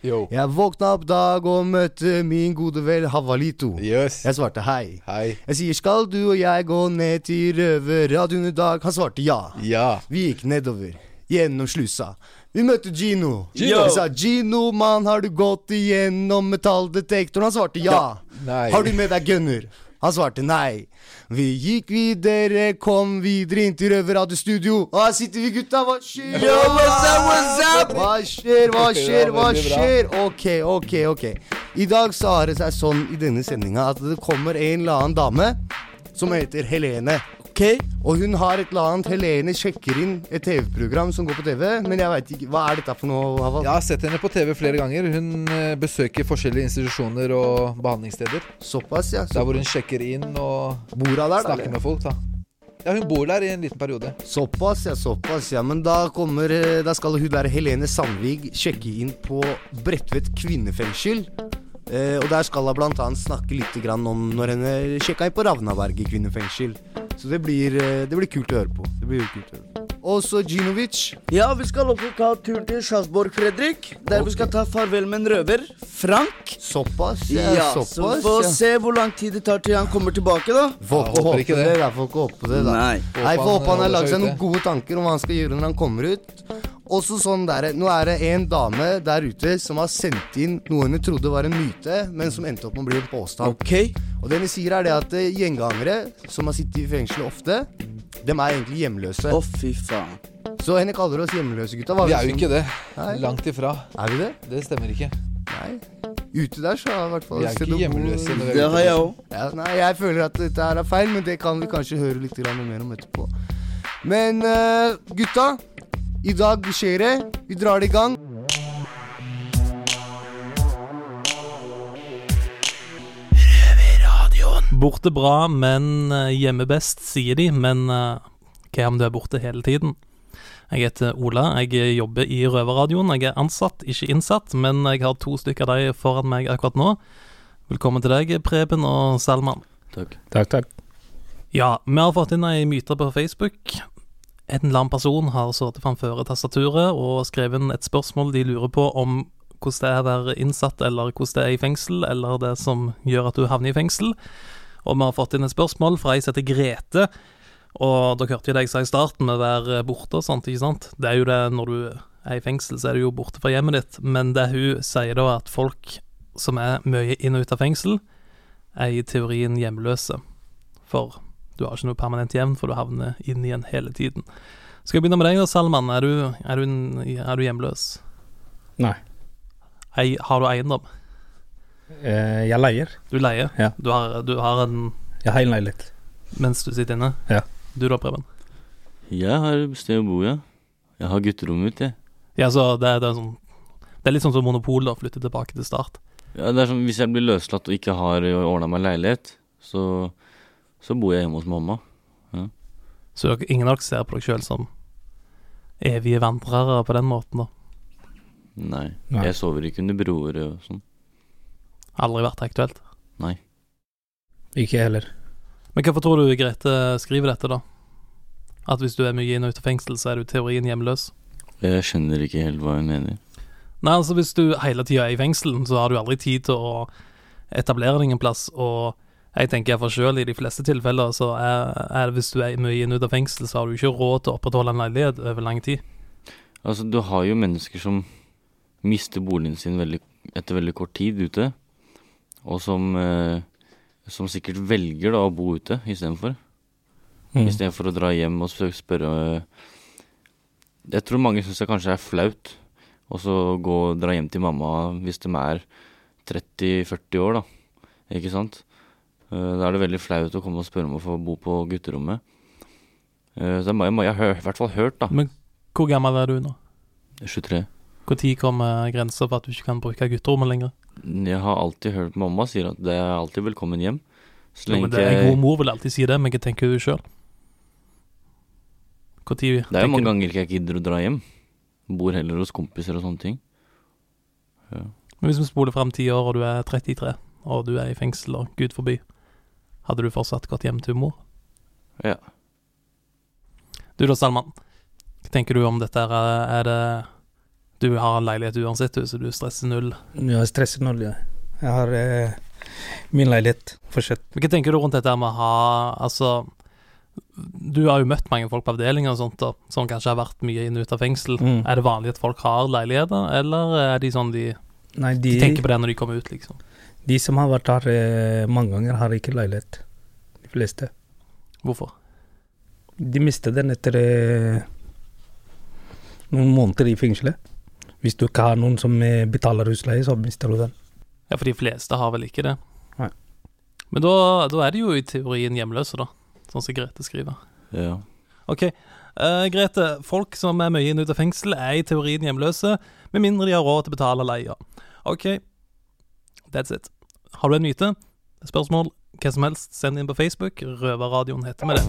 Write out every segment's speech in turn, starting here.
Yo. Jeg våkna opp dag og møtte min gode vel Havalito. Yes. Jeg svarte hei. Hei. Jeg sier skal du og jeg gå ned til Røverradioen i dag? Han svarte ja. Ja. Vi gikk nedover, gjennom slusa. Vi møtte Gino. Gino. Jeg sa 'Gino, mann, har du gått igjennom metalldetektoren?' Han svarte ja. Nei. Har du med deg gunner? Han svarte nei. Vi gikk videre, kom videre inn til Røverradiostudio. Og her sitter vi, gutta. Hva skjer? Yo, what's up, what's up? Hva skjer, hva skjer, hva skjer? Ok, ok, ok. I dag så har det seg sånn i denne sendinga at det kommer en eller annen dame som heter Helene. Ok, Og hun har et eller annet Helene sjekker inn et TV-program som går på TV, men jeg veit ikke Hva er dette for noe? Havald? Jeg har sett henne på TV flere ganger. Hun eh, besøker forskjellige institusjoner og behandlingssteder. Såpass, ja. Der hvor hun sjekker inn og bor der, snakker eller? med folk. da Ja, Hun bor der i en liten periode. Såpass, ja. Såpass, ja. Men da kommer eh, Da skal hun der Helene Sandvig sjekke inn på Bredtvet kvinnefengsel. Eh, og der skal hun annet snakke litt grann om når henne sjekka inn på Ravnaberg i kvinnefengsel. Så det blir, eh, det blir kult å høre på. Det blir kult å høre på. Og så Ginovic. Ja, vi skal også ta tur til Sjarsborg, Fredrik. Der vi skal ta farvel med en røver. Frank. Såpass, ja. Ja, så vi får ja. se hvor lang tid det tar til han kommer tilbake, da. Får ikke håpe ikke det. det. Jeg Får ikke håpe det, da. Nei. Nei, får håpe han har lagd seg noen gode tanker om hva han skal gjøre når han kommer ut. Også sånn der, Nå er det en dame der ute som har sendt inn noe hun trodde var en myte, men som endte opp med å bli en påstand. Ok. Og det hun sier er det at eh, gjengangere som har sittet i fengsel ofte, dem er egentlig hjemløse. Å, fy faen. Så henne kaller oss hjemløse, gutta. Vi er jo ikke det. Nei. Langt ifra. Er vi det? Det stemmer ikke. Nei. Ute der så har jeg i hvert fall Vi er ikke hjemløse. Det har jeg òg. Ja, nei, jeg føler at dette her er feil, men det kan vi kanskje høre litt mer om etterpå. Men uh, gutta, i dag skjer det. Vi drar det i gang. Borte bra, men eh, hjemme best, sier de. Men uh, hva om du er borte hele tiden? Jeg heter Ola, jeg jobber i Røverradioen. Jeg er ansatt, ikke innsatt, men jeg har to stykker av de foran meg akkurat nå. Velkommen til deg, Preben og Salman. Takk. Takk, takk. Ja, vi har fått inn ei myte på Facebook. En eller annen person har sittet framfor tastaturet og skrevet inn et spørsmål de lurer på om hvordan det er å være innsatt, eller hvordan det er i fengsel, eller det som gjør at du havner i fengsel. Og vi har fått inn et spørsmål fra ei som heter Grete. Og dere hørte jo det jeg sa i starten, med å være borte og sånt, ikke sant. Det er jo det når du er i fengsel, så er du jo borte fra hjemmet ditt. Men det hun sier da, at folk som er mye inn og ut av fengsel, er i teorien hjemløse. For du har ikke noe permanent jevn, for du havner inn igjen hele tiden. Skal jeg begynne med deg da, Salman. Er du, er du, en- er du hjemløs? Nei. Ei, har du eiendom? Eh, jeg leier. Du leier? Ja. Du har, du har en Jeg har en leilighet. mens du sitter inne? Ja. Du da, Preben? Jeg har sted å bo, ja. Jeg har gutterommet mitt, jeg. Ja, så det, det er sånn Det er litt sånn som Monopol, da. Flytte tilbake til start. Ja, det er sånn, Hvis jeg blir løslatt og ikke har ordna meg leilighet, så, så bor jeg hjemme hos mamma. Så dere, ingen av dere ser på dere sjøl som evige vandrere på den måten, da. Nei. Nei. Jeg sover ikke under broer og sånn. Aldri vært aktuelt. Nei. Ikke jeg heller. Men hvorfor tror du Grete skriver dette, da? At hvis du er mye inn og ut av fengsel, så er du teorien hjemløs? Jeg skjønner ikke helt hva hun mener. Nei, altså hvis du hele tida er i fengselen, så har du aldri tid til å etablere deg en plass, og jeg tenker for sjøl, i de fleste tilfeller, så er, er det hvis du er mye inn ut av fengsel, så har du ikke råd til å opprettholde en leilighet over lang tid. Altså, du har jo mennesker som mister boligen sin veldig, etter veldig kort tid ute, og som, eh, som sikkert velger da å bo ute istedenfor. Mm. Istedenfor å dra hjem og spørre eh, Jeg tror mange syns det kanskje er flaut å så gå og dra hjem til mamma hvis de er 30-40 år, da. Ikke sant? Eh, Da er det veldig flaut å komme og spørre om å få bo på gutterommet. Eh, Så jeg, må, jeg, har i hvert fall hørt, da. Men hvor gammel er du nå? 23. Når kommer grensa for at du ikke kan bruke gutterommet lenger? Jeg har alltid hørt mamma sier at det er alltid velkommen hjem. Så Jo, men det, en god mor vil alltid si det, men hva tenker du sjøl? Det er jo mange ganger ikke jeg gidder å dra hjem. Bor heller hos kompiser og sånne ting. Ja. Men hvis vi spoler fram ti år, og du er 33, og du er i fengsel, og gud forby, hadde du fortsatt gått hjem til mor? Ja. Du da, Salman. Hva tenker du om dette? her? Er det Du har en leilighet uansett, du, så du stresser null. Jeg stresser null, ja. Jeg har eh, min leilighet fortsatt. Hva tenker du rundt dette med å ha Altså, du har jo møtt mange folk på avdelinger og sånt, og, som kanskje har vært mye inn og ut av fengsel. Mm. Er det vanlig at folk har leiligheter, eller er de sånn de, Nei, de de, tenker på det når de kommer ut, liksom? De som har vært her eh, mange ganger, har ikke leilighet. De fleste. Hvorfor? De mistet den etter eh, noen måneder i fengselet. Hvis du ikke har noen som eh, betaler husleie, så mister du den. Ja, for de fleste har vel ikke det. Nei. Men da, da er de jo i teorien hjemløse, da. Sånn som Grete skriver. ja. Ok, uh, Grete. Folk som er mye inne ut av fengsel, er i teorien hjemløse, med mindre de har råd til å betale leia. Ok, that's it. Har du en myte? Spørsmål? Hva som helst, send inn på Facebook. Røverradioen heter vi det.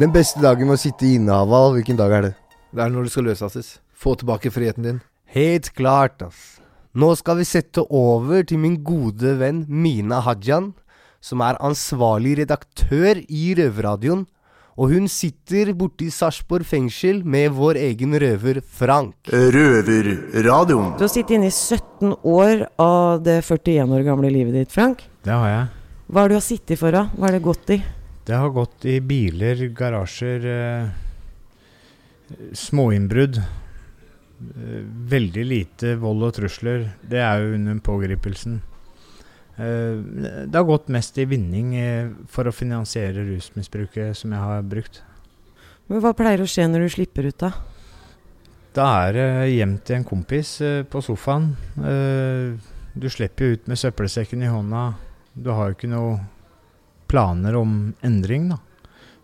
Den beste dagen med å sitte i innehaval, hvilken dag er det? Det er når du skal løslates. Få tilbake friheten din. Helt klart, ass. Nå skal vi sette over til min gode venn Mina Hajan, som er ansvarlig redaktør i Røverradioen. Og hun sitter borte i Sarpsborg fengsel med vår egen røver Frank. Røverradioen. Du har sittet inne i 17 år av det 41 år gamle livet ditt, Frank. Det har jeg. Hva har du har sittet for, da? Hva har det gått i? Det har gått i biler, garasjer, eh, småinnbrudd. Eh, veldig lite vold og trusler. Det er jo under pågripelsen. Eh, det har gått mest i vinning eh, for å finansiere rusmisbruket som jeg har brukt. Men Hva pleier å skje når du slipper ut, da? Da er det hjem til en kompis på sofaen. Du slipper jo ut med søppelsekken i hånda. Du har jo ikke noe planer om endring, da.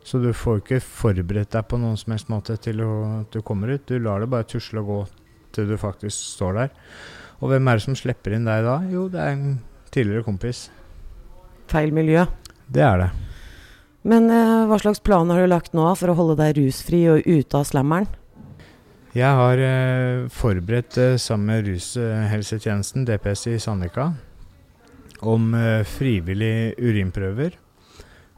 Så du får ikke forberedt deg på noen som helst måte til at du kommer ut. Du lar det bare tusle og gå til du faktisk står der. Og hvem er det som slipper inn deg da? Jo, det er en tidligere kompis. Feil miljø. Det er det. Men eh, hva slags plan har du lagt nå for å holde deg rusfri og ute av slammeren? Jeg har eh, forberedt eh, sammen med rushelsetjenesten, DPS i Sandvika, om eh, frivillig urinprøver.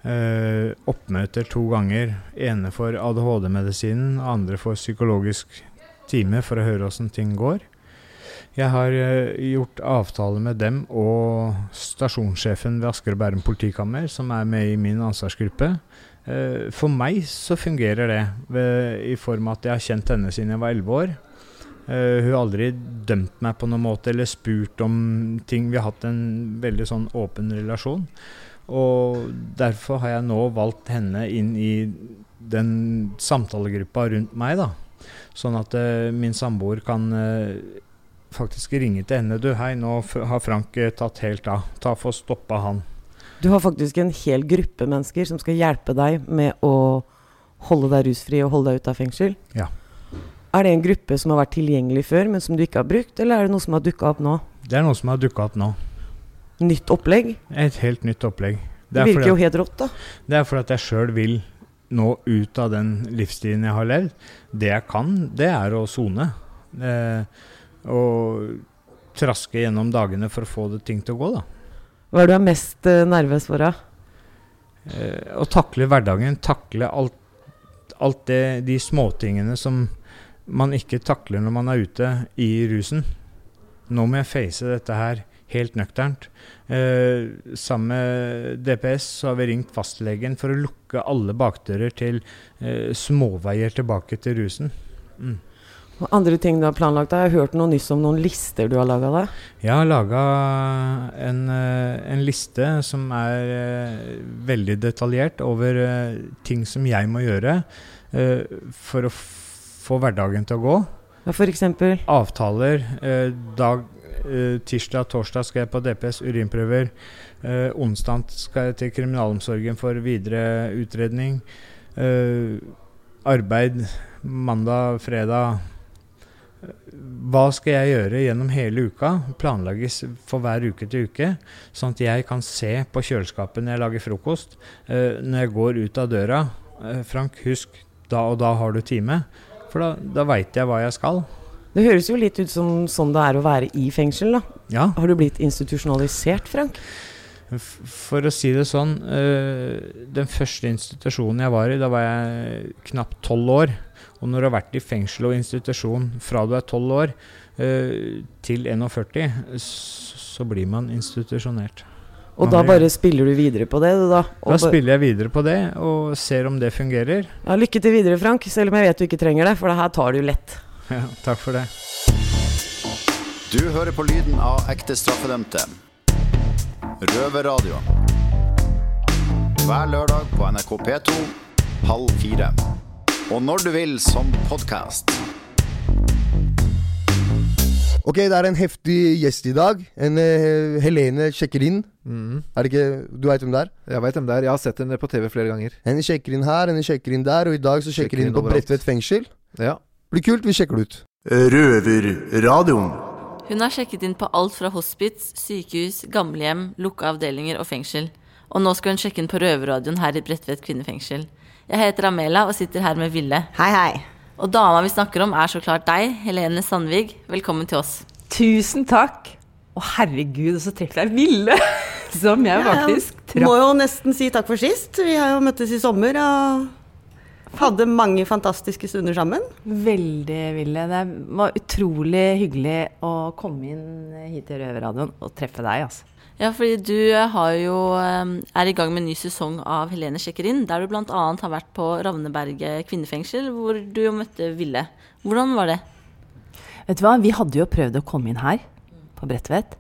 Eh, oppmøter to ganger. Ene for ADHD-medisinen, andre for psykologisk time for å høre åssen ting går. Jeg har eh, gjort avtale med dem og stasjonssjefen ved Asker og Bærum politikammer, som er med i min ansvarsgruppe. Eh, for meg så fungerer det ved, i form av at jeg har kjent henne siden jeg var 11 år. Uh, hun har aldri dømt meg på noen måte eller spurt om ting. Vi har hatt en veldig sånn åpen relasjon. Og derfor har jeg nå valgt henne inn i den samtalegruppa rundt meg, da. Sånn at uh, min samboer kan uh, faktisk ringe til henne. Du, hei, nå har Frank uh, tatt helt av. Ta for å stoppe han. Du har faktisk en hel gruppe mennesker som skal hjelpe deg med å holde deg rusfri og holde deg ute av fengsel. Ja. Er det en gruppe som har vært tilgjengelig før, men som du ikke har brukt, eller er det noe som har dukka opp nå? Det er noe som har dukka opp nå. Nytt opplegg? Et helt nytt opplegg. Det det virker at, jo helt rått, da. Det er fordi at jeg sjøl vil nå ut av den livsstilen jeg har levd. Det jeg kan, det er å sone. Eh, og traske gjennom dagene for å få det ting til å gå, da. Hva er du er mest eh, nervøs for, da? Eh, å takle hverdagen, takle alt, alt det, de småtingene som man ikke takler når man er ute i rusen. Nå må jeg face dette her helt nøkternt. Eh, sammen med DPS så har vi ringt fastlegen for å lukke alle bakdører til eh, småveier tilbake til rusen. Mm. Andre ting du har planlagt? Jeg har hørt noe nyss om noen lister du har laga deg. Jeg har laga en, eh, en liste som er eh, veldig detaljert over eh, ting som jeg må gjøre eh, for å få hverdagen til å gå. Ja, eksempel? Avtaler. dag, Eh, tirsdag og torsdag skal jeg på DPS urinprøver. Uh, onsdag skal jeg til kriminalomsorgen for videre utredning. Uh, arbeid mandag, fredag. Hva skal jeg gjøre gjennom hele uka? Planlegges for hver uke til uke. Sånn at jeg kan se på kjøleskapet når jeg lager frokost. Når jeg går ut av døra. Frank, husk, da og da har du time. For da, da veit jeg hva jeg skal. Det høres jo litt ut som sånn det er å være i fengsel, da. Ja. Har du blitt institusjonalisert, Frank? For å si det sånn, eh, den første institusjonen jeg var i, da var jeg knapt tolv år. Og når du har vært i fengsel og institusjon fra du er tolv år eh, til 41, så blir man institusjonert. Og da bare spiller du videre på det, da? Da spiller jeg videre på det og ser om det fungerer. Ja, lykke til videre, Frank, selv om jeg vet du ikke trenger det, for det her tar du lett. Ja, takk for det. Du hører på lyden av ekte straffedømte. Røverradio. Hver lørdag på NRK P2 halv fire. Og når du vil som podkast. Ok, det er en heftig gjest i dag. En eh, Helene sjekker inn. Mm. Er det ikke Du veit hvem det er? Jeg veit hvem det er. Jeg har sett henne på TV flere ganger. Henne sjekker inn her, henne sjekker inn der, og i dag så sjekker hun inn inn på. Bredtvet fengsel. Ja. Blir kult, vi sjekker det ut. Røverradioen. Hun har sjekket inn på alt fra hospits, sykehus, gamlehjem, lukka avdelinger og fengsel. Og nå skal hun sjekke inn på røverradioen her i Bredtvet kvinnefengsel. Jeg heter Amela og sitter her med Ville. Hei, hei. Og dama vi snakker om er så klart deg, Helene Sandvig. Velkommen til oss. Tusen takk. Å herregud, så treffer jeg Ville! Som jeg faktisk traff. Må jo nesten si takk for sist. Vi har jo møttes i sommer og hadde mange fantastiske stunder sammen. Veldig Ville. Det var utrolig hyggelig å komme inn hit til Røverradioen og treffe deg, altså. Ja, fordi du har jo, eh, er i gang med en ny sesong av Helene sjekker inn, der du bl.a. har vært på Ravneberget kvinnefengsel, hvor du jo møtte Ville. Hvordan var det? Vet du hva, vi hadde jo prøvd å komme inn her, på Bredtvet.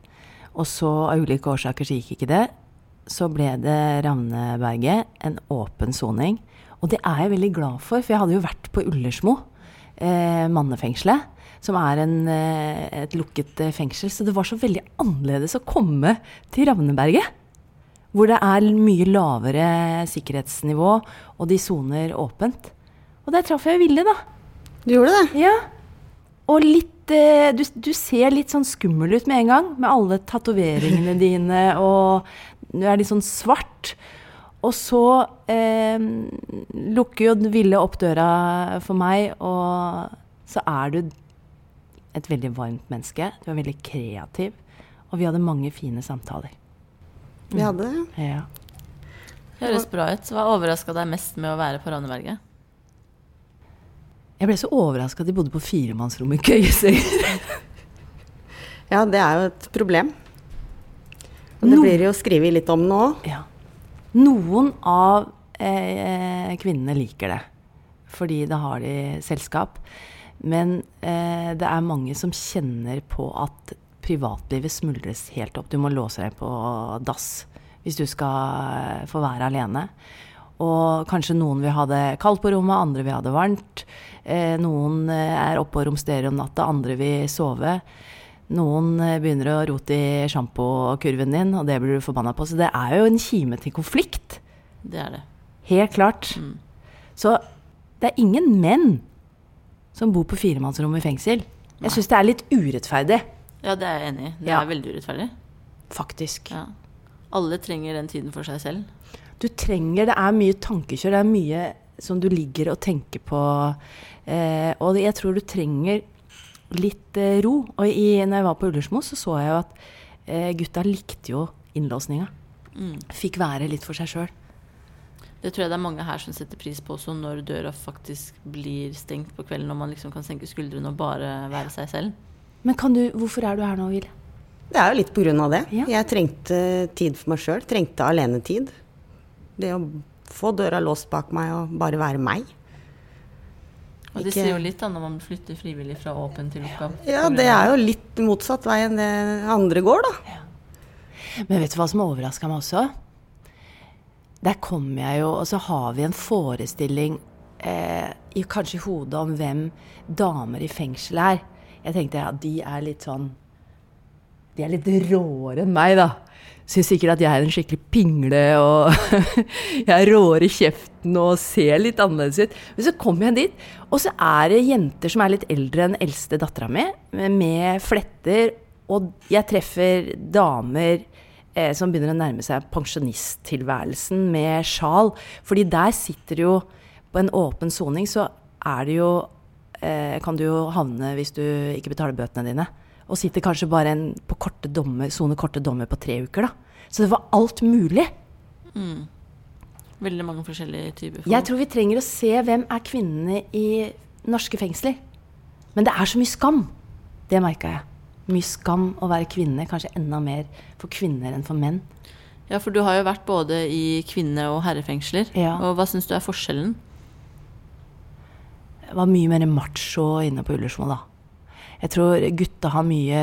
Og så av ulike årsaker så gikk ikke det. Så ble det Ravneberget, en åpen soning. Og det er jeg veldig glad for, for jeg hadde jo vært på Ullersmo, eh, mannefengselet. Som er en, eh, et lukket eh, fengsel. Så det var så veldig annerledes å komme til Ravneberget. Hvor det er mye lavere sikkerhetsnivå, og de soner åpent. Og der traff jeg Ville, da. Du gjorde det? Ja. Og litt eh, du, du ser litt sånn skummel ut med en gang, med alle tatoveringene dine, og du er litt sånn svart. Og så eh, lukker jo den Ville opp døra for meg, og så er du et veldig varmt menneske. Du er veldig kreativ. Og vi hadde mange fine samtaler. Vi hadde det. Ja. Høres bra ut. Hva overraska deg mest med å være på Ravneberget? Jeg ble så overraska at de bodde på firemannsrom i køyesenger. Ja, det er jo et problem. Og det No- blir jo skrevet litt om nå. Ja. Noen av eh, kvinnene liker det, fordi da har de selskap. Men eh, det er mange som kjenner på at privatlivet smuldres helt opp. Du må låse deg på dass hvis du skal eh, få være alene. Og kanskje noen vil ha det kaldt på rommet, andre vil ha det varmt. Eh, noen eh, er oppe og romsterer om natta, andre vil sove. Noen eh, begynner å rote i sjampokurven din, og det blir du forbanna på. Så det er jo en kime til konflikt. Det er det. Helt klart. Så det er ingen menn som bor på firemannsrom i fengsel. Jeg syns det er litt urettferdig. Ja, det er jeg enig i. Det Ja. er veldig urettferdig. Faktisk. Ja. Alle trenger den tiden for seg selv. Du trenger Det er mye tankekjør. Det er mye som du ligger og tenker på. Eh, og jeg tror du trenger litt eh, ro. Og i, når jeg var på Ullersmo, så så jeg jo at eh, gutta likte jo innlåsninga. Mm. Fikk være litt for seg sjøl. Det tror jeg det er mange her som setter pris på også, når døra faktisk blir stengt på kvelden, og man liksom kan senke skuldrene og bare være seg selv. Men kan du, hvorfor er du her nå, Ville? Det er jo litt på grunn av det. Jeg trengte tid for meg sjøl. Trengte alenetid. Det å få døra låst bak meg og bare være meg. Og det sier jo litt da når man flytter frivillig fra åpen til lukka. Ja, det er jo litt motsatt vei enn det andre går, da. Men vet du hva som overraska meg også? Der kom jeg jo, og så har vi en forestilling eh, i, kanskje i hodet om hvem damer i fengsel er. Jeg tenkte ja, de er litt sånn de er litt råere enn meg, da. Syns sikkert at jeg er en skikkelig pingle, og jeg er råere i kjeften og ser litt annerledes ut. Men så kommer jeg dit, og så er det jenter som er litt eldre enn eldste dattera mi, med fletter. Og jeg treffer damer eh, som begynner å nærme seg pensjonisttilværelsen med sjal. Fordi der sitter jo På en åpen soning så er det jo eh, Kan du jo havne hvis du ikke betaler bøtene dine. Og sitter kanskje bare en, på korte dommer, sone korte dommer på tre uker, da. Så det var alt mulig. Mm. Veldig mange forskjellige typer. Jeg tror vi trenger å se hvem er kvinnene i norske fengsler. Men det er så mye skam. Det merka jeg. Mye skam å være kvinne. Kanskje enda mer for kvinner enn for menn. Ja, for du har jo vært både i kvinne- og herrefengsler. Ja. Og hva syns du er forskjellen? Det var mye mer macho inne på Ullersmo, da. Jeg tror gutta har mye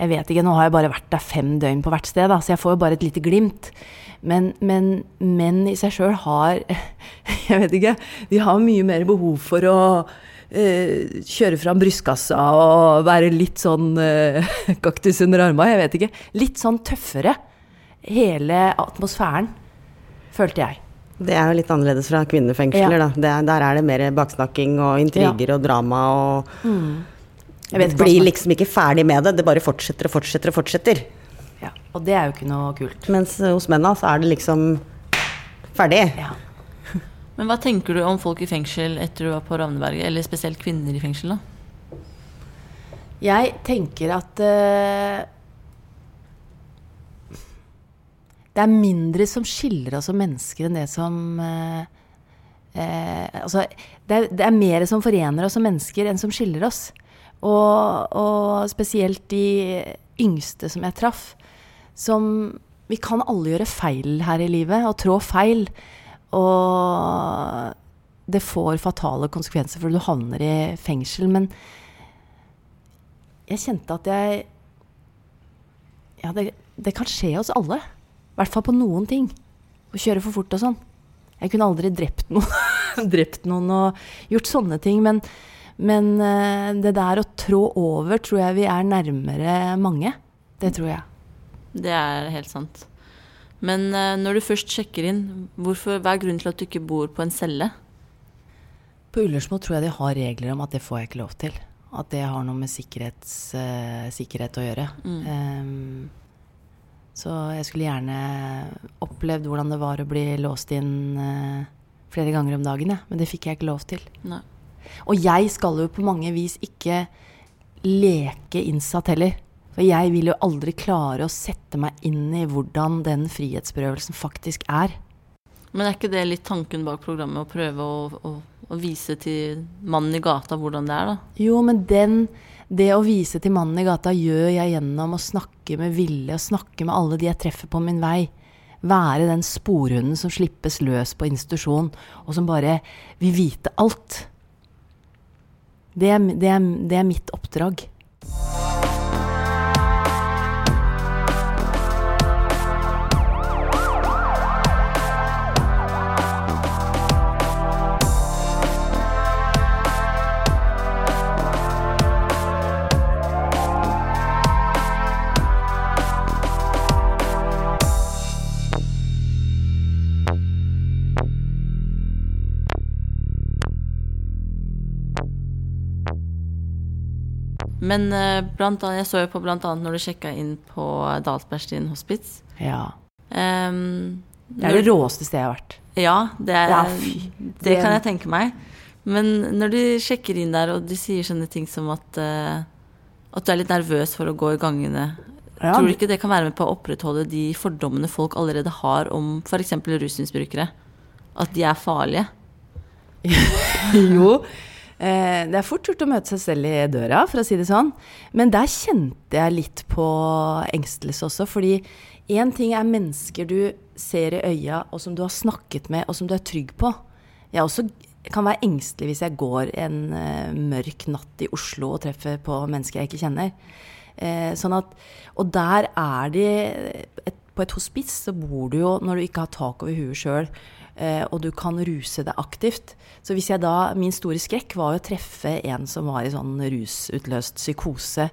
Jeg vet ikke, nå har jeg bare vært der fem døgn på hvert sted, da, så jeg får jo bare et lite glimt. Men, men menn i seg sjøl har Jeg vet ikke. De har mye mer behov for å eh, kjøre fram brystkassa og være litt sånn eh, kaktus under arma. Jeg vet ikke. Litt sånn tøffere. Hele atmosfæren, følte jeg. Det er jo litt annerledes fra kvinnefengsler. Ja. Da. Det, er- der er det mer baksnakking og intriger og drama og Mm. Blir som liksom ikke ferdig med det. Det bare fortsetter og fortsetter og fortsetter. Og det er jo ikke noe kult. Mens eh, hos mennene så er det liksom ferdig. Men hva tenker du om folk i fengsel etter du var på Ravneberget, eller spesielt kvinner i fengsel, da? Jeg tenker at uh, det er mindre som skiller oss som mennesker enn det som uh, uh, Altså, det er, det er mer som forener oss som mennesker enn som skiller oss. Og, og spesielt de yngste som jeg traff, som Vi kan alle gjøre feil her i livet, og trå feil. Og det får fatale konsekvenser, for du havner i fengsel. Men jeg kjente at jeg Ja, det, det kan skje oss alle. I hvert fall på noen ting. Å kjøre for fort og sånn. Jeg kunne aldri drept noen, drept noen og gjort sånne ting, men, men eh, det der å trå over tror jeg vi er nærmere mange. Det tror jeg. Det er helt sant. Men eh, når du først sjekker inn, hvorfor, hva er grunnen til at du ikke bor på en celle? På Ullersmo tror jeg de har regler om at det får jeg ikke lov til. At det har noe med eh, sikkerhet å gjøre. Mm. Um, så jeg skulle gjerne opplevd hvordan det var å bli låst inn uh, flere ganger om dagen, ja. Men det fikk jeg ikke lov til. Nei. Og jeg skal jo på mange vis ikke leke innsatt heller. For jeg vil jo aldri klare å sette meg inn i hvordan den frihetsberøvelsen faktisk er. Men er ikke det litt tanken bak programmet, å prøve å, å, å vise til mannen i gata hvordan det er, da? Jo, men den, det å vise til mannen i gata gjør jeg gjennom å snakke med Ville og snakke med alle de jeg treffer på min vei. Være den sporhunden som slippes løs på institusjon, og som bare vil vite alt. Det er, det er, det er mitt oppdrag. Men eh, blant annet, jeg så jo på blant annet når du sjekka inn på Dalsbergstien hospits. Ja. Um, Det er det råeste stedet jeg har vært. Ja, det, er, Ja, fy. det Det- kan jeg tenke meg. Men når du sjekker inn der, og de sier sånne ting som at, uh, at du er litt nervøs for å gå i gangene, Ja, tror du ikke det kan være med på å opprettholde de fordommene folk allerede har om f.eks. rusmisbrukere? At de er farlige? jo. Eh, det er fort gjort å møte seg selv i døra, for å si det sånn. Men der kjente jeg litt på engstelse også. Fordi én ting er mennesker du ser i øya, og som du har snakket med, og som du er trygg på. Jeg også kan være engstelig hvis jeg går en eh, mørk natt i Oslo og treffer på mennesker jeg ikke kjenner. Eh, sånn at, og der er de et, på et hospits så bor du jo når du ikke har tak over huet sjøl, eh, og du kan ruse deg aktivt. Så hvis jeg da Min store skrekk var jo å treffe en som var i sånn rusutløst psykose,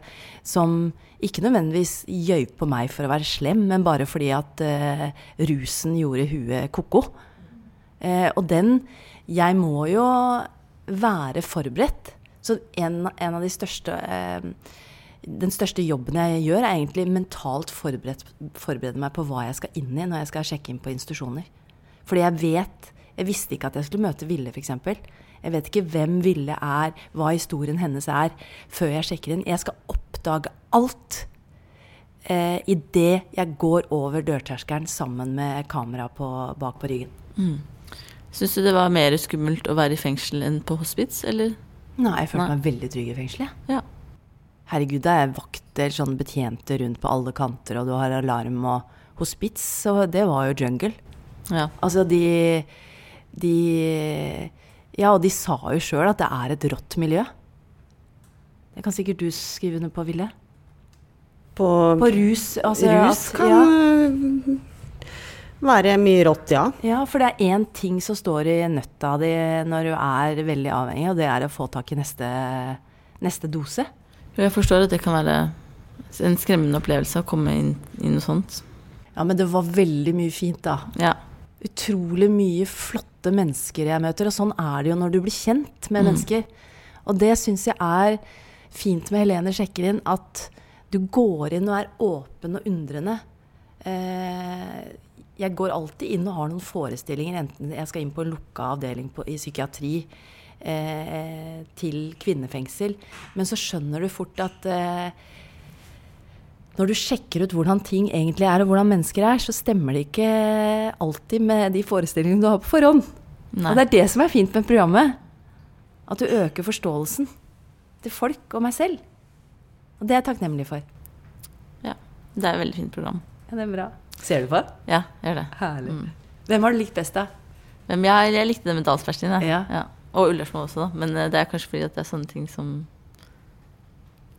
som ikke nødvendigvis gjøy på meg for å være slem, men bare fordi at eh, rusen gjorde huet ko-ko. Eh, og den Jeg må jo være forberedt. Så en, en av de største eh, Den største jobben jeg gjør, er egentlig mentalt forberedt, forberede meg på hva jeg skal inn i når jeg skal sjekke inn på institusjoner. Fordi jeg vet Jeg visste ikke at jeg skulle møte Ville, f.eks. Jeg vet ikke hvem Ville er, hva historien hennes er, før jeg sjekker inn. Jeg skal oppdage alt eh, idet jeg går over dørterskelen sammen med kamera på, bak på ryggen. Mm. Syns du det var mer skummelt å være i fengsel enn på hospits, eller? Nei, jeg følte Nei. meg veldig trygg i fengselet. Ja. Herregud, det er vakter, sånn betjente rundt på alle kanter, og du har alarm og hospits, og det var jo jungle. Ja. Altså, de De Ja, og de sa jo sjøl at det er et rått miljø. Det kan sikkert du skrive under på, Ville. På, På rus. Altså, rus at- kan ja. være mye rått, ja. Ja, for det er én ting som står i nøtta di når du er veldig avhengig, og det er å få tak i neste, neste dose. Jeg forstår at det kan være en skremmende opplevelse å komme inn i noe sånt. Ja, men det var veldig mye fint, da. Ja. Utrolig mye flotte mennesker jeg møter, og sånn er det jo når du blir kjent med Mm. mennesker. Og det syns jeg er fint med Helene sjekker inn, at du går inn og er åpen og undrende. Eh, jeg går alltid inn og har noen forestillinger, enten jeg skal inn på en lukka avdeling på, i psykiatri eh, til kvinnefengsel, men så skjønner du fort at eh, når du sjekker ut hvordan ting egentlig er, og hvordan mennesker er, så stemmer det ikke alltid med de forestillingene du har på forhånd. Nei. Og det er det som er fint med programmet. At du øker forståelsen til folk og meg selv. Og det er jeg takknemlig for. Ja. Det er et veldig fint program. Ja, det er bra. Ser du på? Ja, jeg gjør det. Herlig. Mm. Hvem har du likt best, da? Hvem jeg, jeg likte det med Dalsbergstien, jeg. Ja. Og Ullersmo også, da. Men eh, det er kanskje fordi at det er sånne ting som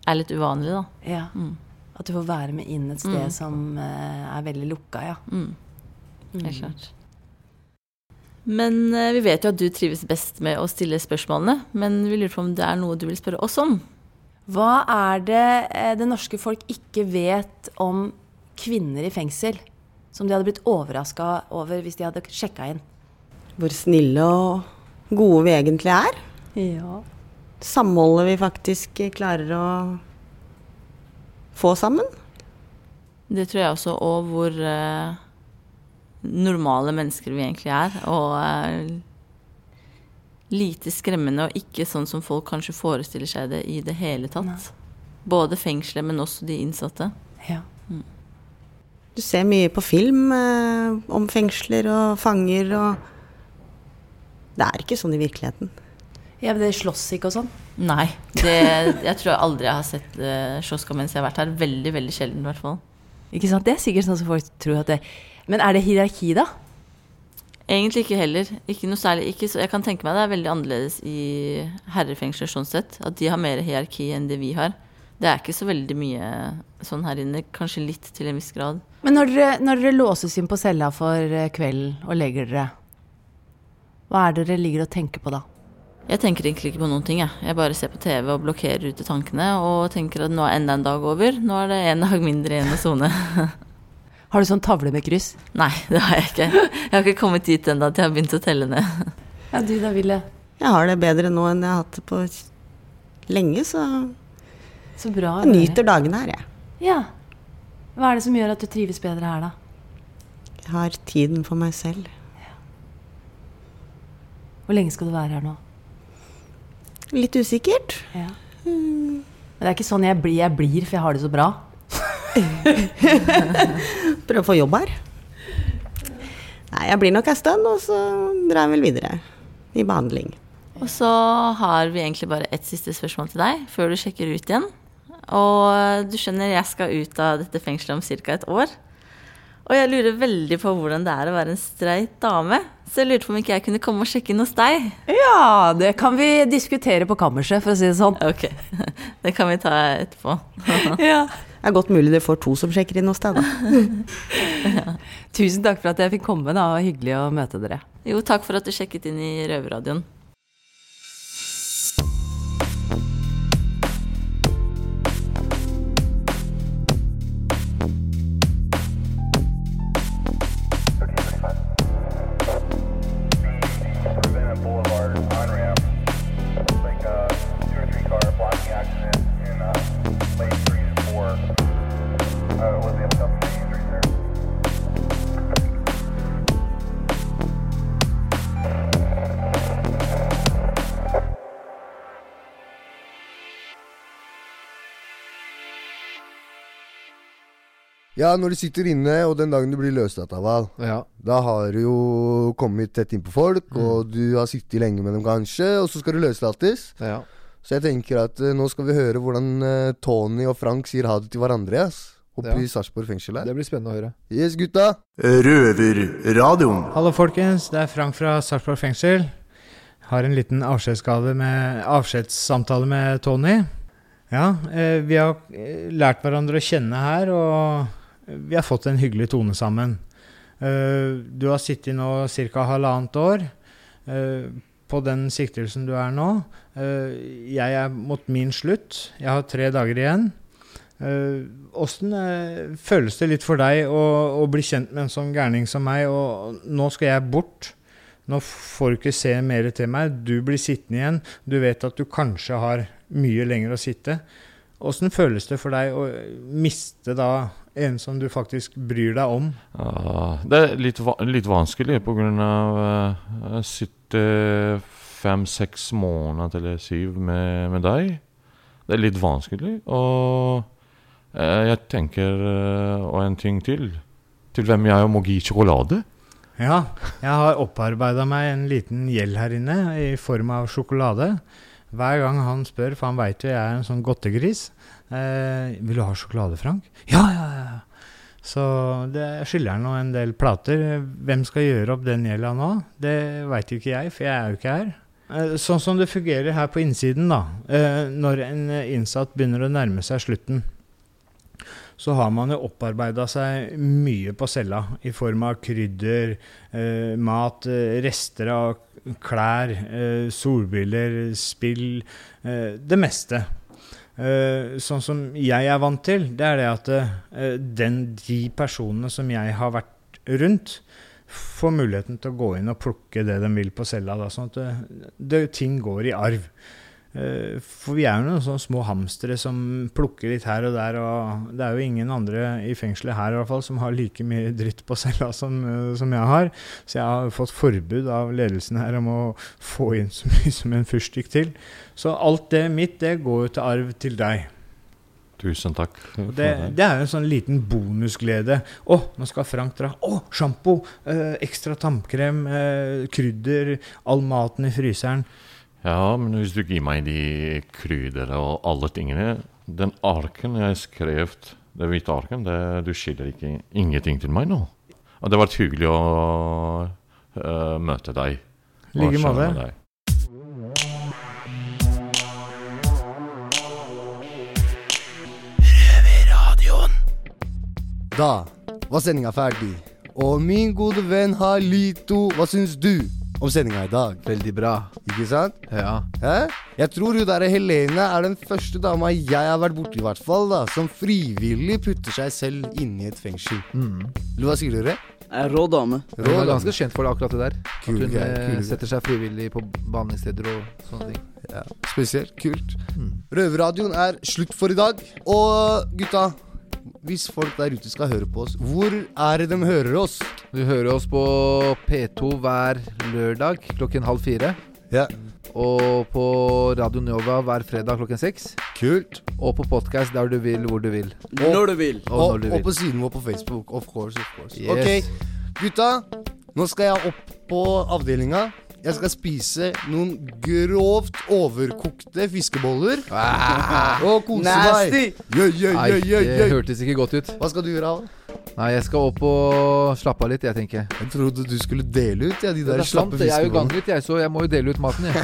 er litt uvanlig, da. Ja. Mm. At du får være med inn et sted Mm. som eh, er veldig lukka, ja. Mm. Helt Mm. klart. Men eh, vi vet jo at du trives best med å stille spørsmålene. Men vi lurer på om det er noe du vil spørre oss om? Hva er det det norske folk ikke vet om kvinner i fengsel? Som de hadde blitt overraska over hvis de hadde sjekka inn? Hvor snille og gode vi egentlig er. Ja. Samholdet vi faktisk klarer å få sammen. Det tror jeg også, og hvor eh, normale mennesker vi egentlig er. Og eh, lite skremmende, og ikke sånn som folk kanskje forestiller seg det i det hele tatt. Både fengselet, men også de innsatte. Ja. Du ser mye på film eh, om fengsler og fanger og Det er ikke sånn i virkeligheten. Ja, men det slåss ikke og sånn? Nei. Det, jeg tror jeg aldri har sett uh, slåsskamp mens jeg har vært her. Veldig, veldig sjelden, i hvert fall. Ikke sant? Det er sikkert sånn som folk tror at det Men er det hierarki, da? Egentlig ikke heller. Ikke noe særlig. Ikke så, jeg kan tenke meg det er veldig annerledes i herrefengsler sånn sett. At de har mer hierarki enn det vi har. Det er ikke så veldig mye sånn her inne. Kanskje litt til en viss grad. Men når dere, når dere låses inn på cella for eh, kvelden og legger dere, hva er det dere ligger og tenker på da? Jeg tenker egentlig ikke på noen ting. Jeg, jeg bare ser på TV og blokkerer ute tankene og tenker at nå er enda en dag over. Nå er det en dag mindre igjen å sone. Har du sånn tavle med kryss? Nei, det har jeg ikke. Jeg har ikke kommet dit ennå at jeg har begynt å telle ned. Ja, du da, Ville? Jeg har det bedre nå enn jeg har hatt det på lenge, så Så bra. jeg nyter dagene her, jeg. Ja. Hva er det som gjør at du trives bedre her, da? Jeg har tiden for meg selv. Hvor lenge skal du være her nå? Litt usikkert. Ja. Men det er ikke sånn jeg blir, jeg blir, for jeg har det så bra. Prøve å få jobb her. Nei, jeg blir nok en stund, og så drar jeg vel videre i behandling. Og så har vi egentlig bare ett siste spørsmål til deg før du sjekker ut igjen. Og du skjønner, jeg skal ut av dette fengselet om ca. et år. Og jeg lurer veldig på hvordan det er å være en streit dame. Så jeg lurte på om ikke jeg kunne komme og sjekke inn hos deg. Ja, det kan vi diskutere på kammerset, for å si det sånn. Ok, det kan vi ta etterpå. Ja. Det er godt mulig du får to som sjekker inn hos deg, da. Tusen takk for at jeg fikk komme. da, og Hyggelig å møte dere. Jo, takk for at du sjekket inn i Røverradioen. Ja, når du sitter inne, og den dagen du blir løslatt av Val, da har du jo kommet tett innpå folk, og du har sittet lenge med dem kanskje, og så skal du løslates. Så jeg tenker at uh, nå skal vi høre hvordan uh, Tony og Frank sier ha det til hverandre, ass. Oppe Ja. i Sarpsborg fengsel her. Det blir spennende å høre. Yes, gutta. Røverradioen. Hallo, folkens. Det er Frank fra Sarpsborg fengsel. Har en liten med avskjedssamtale med Tony. Ja, eh, vi har eh, lært hverandre å kjenne her, og vi har fått en hyggelig tone sammen. Eh, du har sittet nå ca. halvannet år eh, på den siktelsen du er nå. Eh, jeg er mot min slutt. Jeg har tre dager igjen. Åssen føles det litt for deg å, å bli kjent med en sånn gærning som meg, og nå skal jeg bort? Nå får du ikke se mer til meg. Du blir sittende igjen. Du vet at du kanskje har mye lenger å sitte. Åssen føles det for deg å miste da en som du faktisk bryr deg om? Ja, det er litt, va litt vanskelig av uh, Jeg sitter fem-seks måneder eller syv med, med deg. Det er litt vanskelig. Og eh, jeg tenker eh, Og en ting til. Til hvem jeg må gi sjokolade. Ja, jeg har opparbeida meg en liten gjeld her inne i form av sjokolade. Hver gang han spør, for han veit jo jeg er en sånn godtegris eh, 'Vil du ha sjokolade, Frank?' Ja, ja, ja. Så det skylder han nå en del plater. Hvem skal gjøre opp den gjelda nå? Det veit jo ikke jeg, for jeg er jo ikke her. Eh, Sånn som det fungerer her på innsiden, da. eh, Når en innsatt begynner å nærme seg slutten, så har man jo opparbeida seg mye på cella i form av krydder, eh, mat, eh, rester av klær, eh, solbriller, spill eh, Det meste. Eh, sånn som jeg er vant til, det er det at eh, den, de personene som jeg har vært rundt, får muligheten til å gå inn og plukke det de vil på cella. Da, sånn at det, det, ting går i arv. Eh, For vi er jo noen sånne små hamstere som plukker litt her og der, og det er jo ingen andre i fengselet her i hvert fall som har like mye dritt på cella som, eh, som jeg har. Så jeg har fått forbud av ledelsen her om å få inn så mye som en fyrstikk til. Så alt det mitt, det går jo til arv til deg. Tusen takk. Det, det er jo en sånn liten bonusglede. Å, nå skal Frank dra. Å, sjampo! Eh, ekstra tannkrem, eh, krydder, all maten i fryseren. Ja, men hvis du gir meg de kryddene og alle tingene Den arken jeg skrev, det hvite arken, det, du skylder ikke ingenting til meg nå. Og det har vært hyggelig å uh, møte deg. I like måte. Da var sendinga ferdig. Og min gode venn Halito, hva syns du om sendinga i dag? Veldig bra. Ikke sant? Ja. Hæ? Jeg tror hun der Helene er den første dama jeg har vært borti, i hvert fall, da, som frivillig putter seg selv inni i et fengsel. Mm. Hva sier dere? Rå dame. Hun er ganske kjent for det, akkurat det der. Kul at hun greie, eh, kul setter seg frivillig på behandlingssteder og sånne ting. Ja, spesielt. Kult. Mm. Røverradioen er slutt for i dag. Og gutta, hvis folk der ute skal høre på oss, hvor er det de hører oss? Du hører oss på P2 hver lørdag klokken halv fire. Ja. Og på Radio Nova hver fredag klokken seks. Kult. Og på podkast der du vil, hvor du vil. Når du vil. Og, Og, når du og på siden vår på Facebook. Of course, of course. Yes. Ok, gutta. Nå skal jeg opp på avdelinga. Jeg skal spise noen grovt overkokte fiskeboller. Og kose meg. Jøy, jøy, yeah, yeah, det hørtes ikke godt ut. Hva skal du gjøre, Al? Nei, jeg skal opp og slappe av litt, jeg tenker. Jeg trodde du skulle dele ut ja, de der er slappe jeg er jo fiskebollene. ganglet, jeg, så jeg må jo dele ut maten, jeg.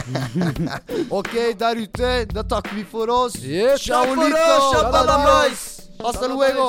Ok, der ute, da takker vi for oss. Yes, Ciao, takk for oss, shabba-dabba. Hasta luego!